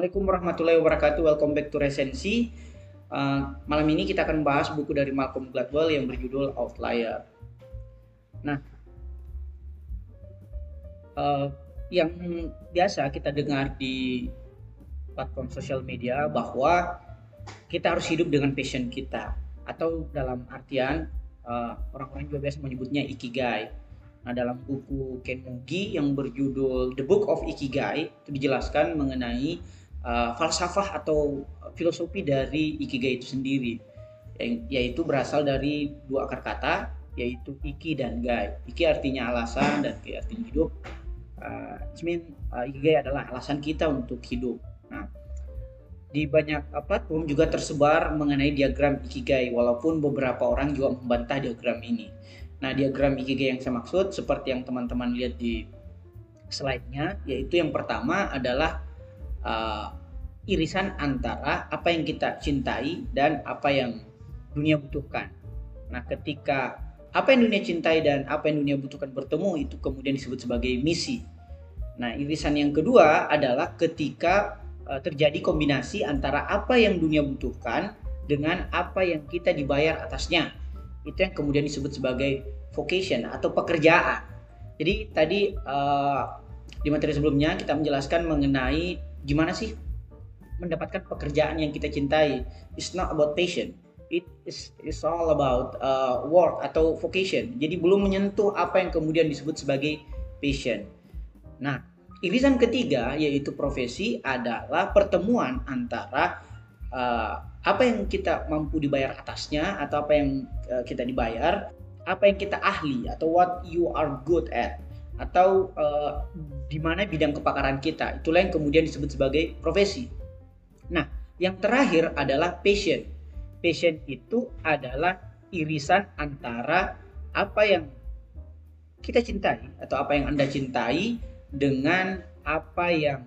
Assalamualaikum warahmatullahi wabarakatuh. Welcome back to Resensi. Uh, malam ini kita akan bahas buku dari Malcolm Gladwell yang berjudul Outlier. Nah, uh, yang biasa kita dengar di platform sosial media bahwa kita harus hidup dengan passion kita atau dalam artian uh, orang-orang juga biasa menyebutnya ikigai. Nah, dalam buku Ken Mugi yang berjudul The Book of Ikigai itu dijelaskan mengenai uh, falsafah atau filosofi dari ikigai itu sendiri, yaitu berasal dari dua akar kata yaitu iki dan gai. Iki artinya alasan dan gai artinya hidup. Uh, mean, uh, ikigai adalah alasan kita untuk hidup. Nah, di banyak platform juga tersebar mengenai diagram Ikigai walaupun beberapa orang juga membantah diagram ini. Nah, diagram Ikigai yang saya maksud seperti yang teman-teman lihat di slide-nya yaitu yang pertama adalah uh, irisan antara apa yang kita cintai dan apa yang dunia butuhkan. Nah, ketika apa yang dunia cintai dan apa yang dunia butuhkan bertemu itu kemudian disebut sebagai misi. Nah, irisan yang kedua adalah ketika Eh, terjadi kombinasi antara apa yang dunia butuhkan dengan apa yang kita dibayar atasnya. Itu yang kemudian disebut sebagai vocation atau pekerjaan. Jadi tadi uh, di materi sebelumnya kita menjelaskan mengenai gimana sih mendapatkan pekerjaan yang kita cintai. It's not about passion. It is it's all about uh, work atau vocation. Jadi belum menyentuh apa yang kemudian disebut sebagai passion. Nah, Irisan ketiga yaitu profesi adalah pertemuan antara uh, apa yang kita mampu dibayar atasnya atau apa yang uh, kita dibayar, apa yang kita ahli atau what you are good at atau uh, di mana bidang kepakaran kita. Itulah yang kemudian disebut sebagai profesi. Nah, yang terakhir adalah passion. Passion itu adalah irisan antara apa yang kita cintai atau apa yang Anda cintai dengan apa yang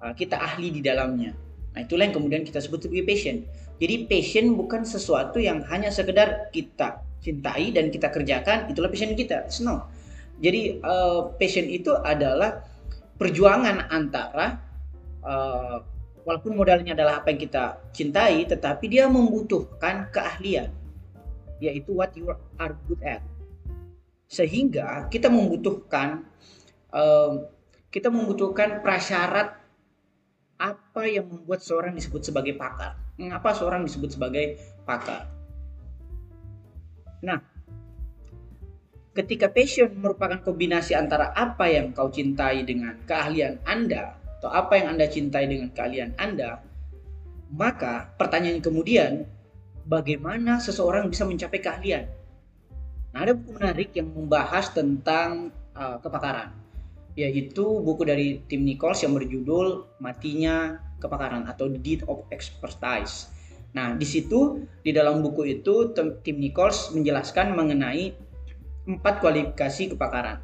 uh, kita ahli di dalamnya. Nah, itulah yang kemudian kita sebut sebagai passion. Jadi passion bukan sesuatu yang hanya sekedar kita cintai dan kita kerjakan, itulah passion kita. It's no. Jadi uh, passion itu adalah perjuangan antara uh, walaupun modalnya adalah apa yang kita cintai, tetapi dia membutuhkan keahlian, yaitu what you are good at. Sehingga kita membutuhkan uh, kita membutuhkan prasyarat apa yang membuat seorang disebut sebagai pakar. Mengapa seorang disebut sebagai pakar? Nah, ketika passion merupakan kombinasi antara apa yang kau cintai dengan keahlian Anda atau apa yang Anda cintai dengan keahlian Anda, maka pertanyaan kemudian bagaimana seseorang bisa mencapai keahlian? Nah, ada buku menarik yang membahas tentang uh, kepakaran yaitu buku dari Tim Nichols yang berjudul Matinya Kepakaran atau The Deed of Expertise. Nah, di situ di dalam buku itu Tim Nichols menjelaskan mengenai empat kualifikasi kepakaran.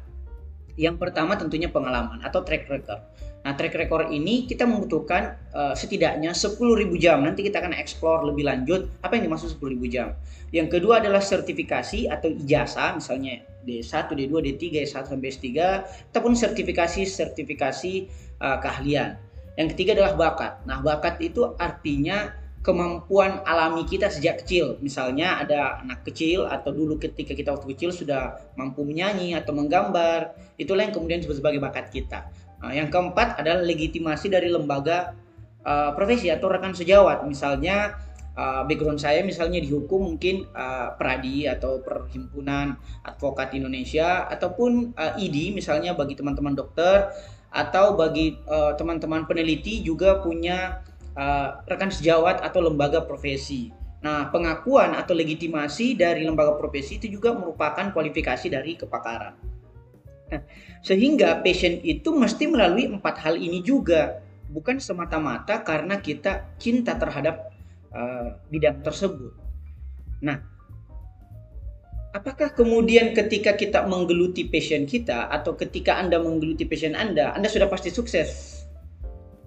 Yang pertama tentunya pengalaman atau track record. Nah, track record ini kita membutuhkan uh, setidaknya 10.000 jam. Nanti kita akan explore lebih lanjut apa yang dimaksud 10.000 jam. Yang kedua adalah sertifikasi atau ijazah, misalnya D1, D2, D3, S1 sampai S3, ataupun sertifikasi-sertifikasi uh, keahlian. Yang ketiga adalah bakat. Nah, bakat itu artinya kemampuan alami kita sejak kecil. Misalnya ada anak kecil atau dulu ketika kita waktu kecil sudah mampu menyanyi atau menggambar, itulah yang kemudian disebut sebagai bakat kita. Nah, yang keempat adalah legitimasi dari lembaga uh, profesi atau rekan sejawat. Misalnya uh, background saya misalnya di hukum mungkin uh, Pradi atau Perhimpunan Advokat Indonesia ataupun uh, ID misalnya bagi teman-teman dokter atau bagi teman-teman uh, peneliti juga punya uh, rekan sejawat atau lembaga profesi. Nah, pengakuan atau legitimasi dari lembaga profesi itu juga merupakan kualifikasi dari kepakaran. Nah, sehingga passion itu mesti melalui empat hal ini juga, bukan semata-mata karena kita cinta terhadap uh, bidang tersebut. Nah, apakah kemudian ketika kita menggeluti passion kita atau ketika Anda menggeluti passion Anda, Anda sudah pasti sukses?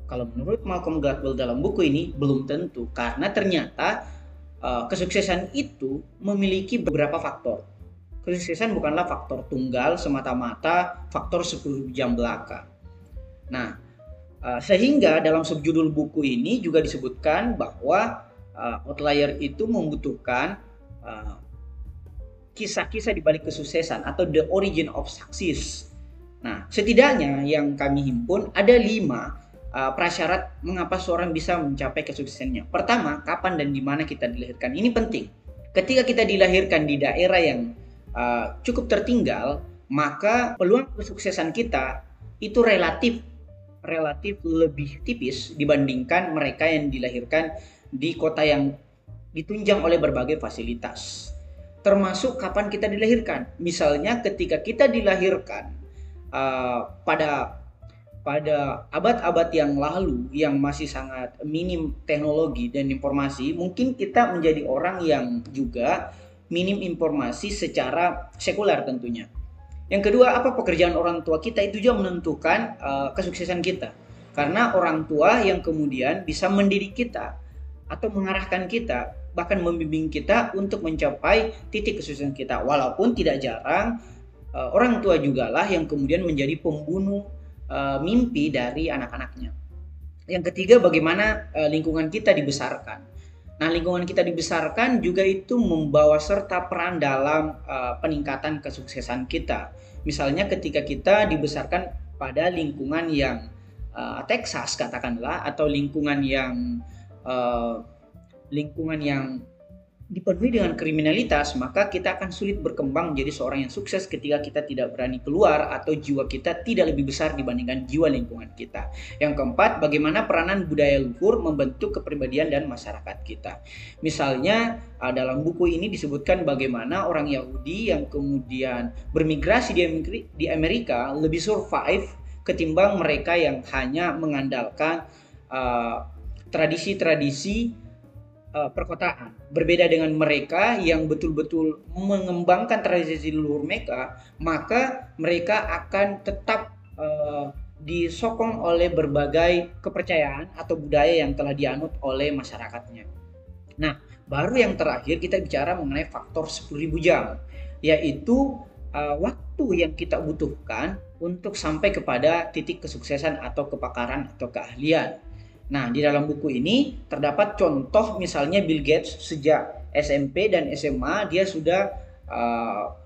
Kalau menurut Malcolm Gladwell dalam buku ini belum tentu karena ternyata uh, kesuksesan itu memiliki beberapa faktor kesuksesan bukanlah faktor tunggal semata-mata faktor 10 jam belaka. Nah, Uh, sehingga dalam subjudul buku ini juga disebutkan bahwa uh, outlier itu membutuhkan uh, kisah-kisah di balik kesuksesan atau the origin of success. Nah, setidaknya yang kami himpun ada lima uh, prasyarat mengapa seorang bisa mencapai kesuksesannya. Pertama, kapan dan di mana kita dilahirkan. Ini penting. Ketika kita dilahirkan di daerah yang uh, cukup tertinggal, maka peluang kesuksesan kita itu relatif relatif lebih tipis dibandingkan mereka yang dilahirkan di kota yang ditunjang oleh berbagai fasilitas termasuk kapan kita dilahirkan. Misalnya ketika kita dilahirkan uh, pada pada abad-abad yang lalu yang masih sangat minim teknologi dan informasi, mungkin kita menjadi orang yang juga minim informasi secara sekuler tentunya. Yang kedua, apa pekerjaan orang tua kita itu juga menentukan uh, kesuksesan kita. Karena orang tua yang kemudian bisa mendidik kita atau mengarahkan kita bahkan membimbing kita untuk mencapai titik kesuksesan kita walaupun tidak jarang uh, orang tua juga lah yang kemudian menjadi pembunuh uh, mimpi dari anak-anaknya. Yang ketiga bagaimana uh, lingkungan kita dibesarkan. Nah lingkungan kita dibesarkan juga itu membawa serta peran dalam uh, peningkatan kesuksesan kita. Misalnya ketika kita dibesarkan pada lingkungan yang uh, Texas katakanlah atau lingkungan yang lingkungan yang dipenuhi dengan kriminalitas, maka kita akan sulit berkembang menjadi seorang yang sukses ketika kita tidak berani keluar atau jiwa kita tidak lebih besar dibandingkan jiwa lingkungan kita. Yang keempat, bagaimana peranan budaya luhur membentuk kepribadian dan masyarakat kita. Misalnya, ah, dalam buku ini disebutkan bagaimana orang Yahudi yang kemudian bermigrasi di Amerika lebih survive ketimbang mereka yang hanya mengandalkan uh, tradisi-tradisi uh, uh, perkotaan. Berbeda dengan mereka yang betul-betul mengembangkan tradisi leluhur mereka, maka mereka akan tetap uh, disokong oleh berbagai kepercayaan atau budaya yang telah dianut oleh masyarakatnya. Nah, baru yang terakhir kita bicara mengenai faktor 10.000 jam, yaitu uh, waktu yang kita butuhkan untuk sampai kepada titik kesuksesan atau kepakaran atau keahlian. Nah, di dalam buku ini terdapat contoh misalnya Bill Gates sejak SMP dan SMA dia sudah uh,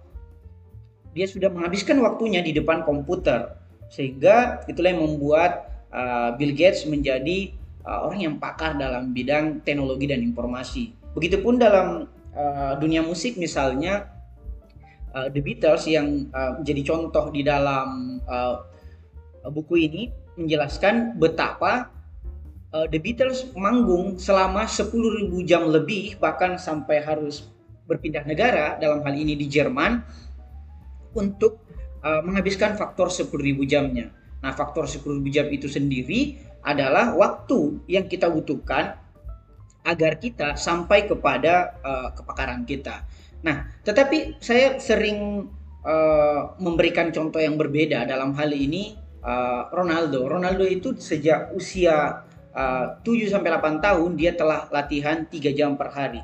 dia sudah menghabiskan waktunya di depan komputer sehingga itulah yang membuat uh, Bill Gates menjadi uh, orang yang pakar dalam bidang teknologi dan informasi. Begitupun dalam uh, dunia musik misalnya uh, The Beatles yang uh, menjadi contoh di dalam uh, buku ini menjelaskan betapa uh, The Beatles manggung selama 10.000 jam lebih bahkan sampai harus berpindah negara dalam hal ini di Jerman untuk uh, menghabiskan faktor 10.000 jamnya. Nah, faktor 10.000 jam itu sendiri adalah waktu yang kita butuhkan agar kita sampai kepada uh, kepakaran kita. Nah, tetapi saya sering uh, memberikan contoh yang berbeda dalam hal ini uh, Ronaldo. Ronaldo itu sejak usia uh, 7 sampai 8 tahun dia telah latihan 3 jam per hari.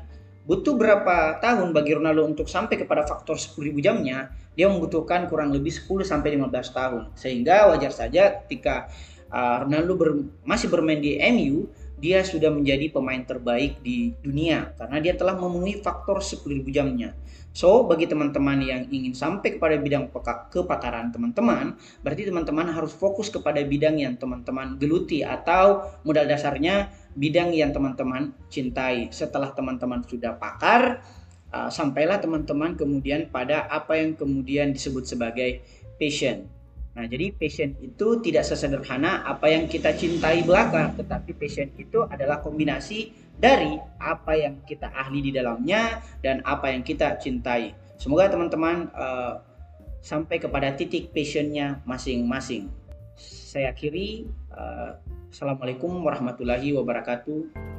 Butuh berapa tahun bagi Ronaldo untuk sampai kepada faktor 10.000 jamnya? Dia membutuhkan kurang lebih 10 sampai 15 tahun. Sehingga wajar saja ketika uh, Ronaldo ber, masih bermain di MU, dia sudah menjadi pemain terbaik di dunia karena dia telah memenuhi faktor 10.000 jamnya. So, bagi teman-teman yang ingin sampai kepada bidang kepakaran teman-teman, berarti teman-teman harus fokus kepada bidang yang teman-teman geluti atau modal dasarnya bidang yang teman-teman cintai. Setelah teman-teman sudah pakar, uh, sampailah teman-teman kemudian pada apa yang kemudian disebut sebagai passion. Nah, jadi passion itu tidak sesederhana apa yang kita cintai belaka, tetapi passion itu adalah kombinasi dari apa yang kita ahli di dalamnya dan apa yang kita cintai. Semoga teman-teman uh, sampai kepada titik passionnya masing-masing. Saya akhiri. Uh, Assalamualaikum warahmatullahi wabarakatuh.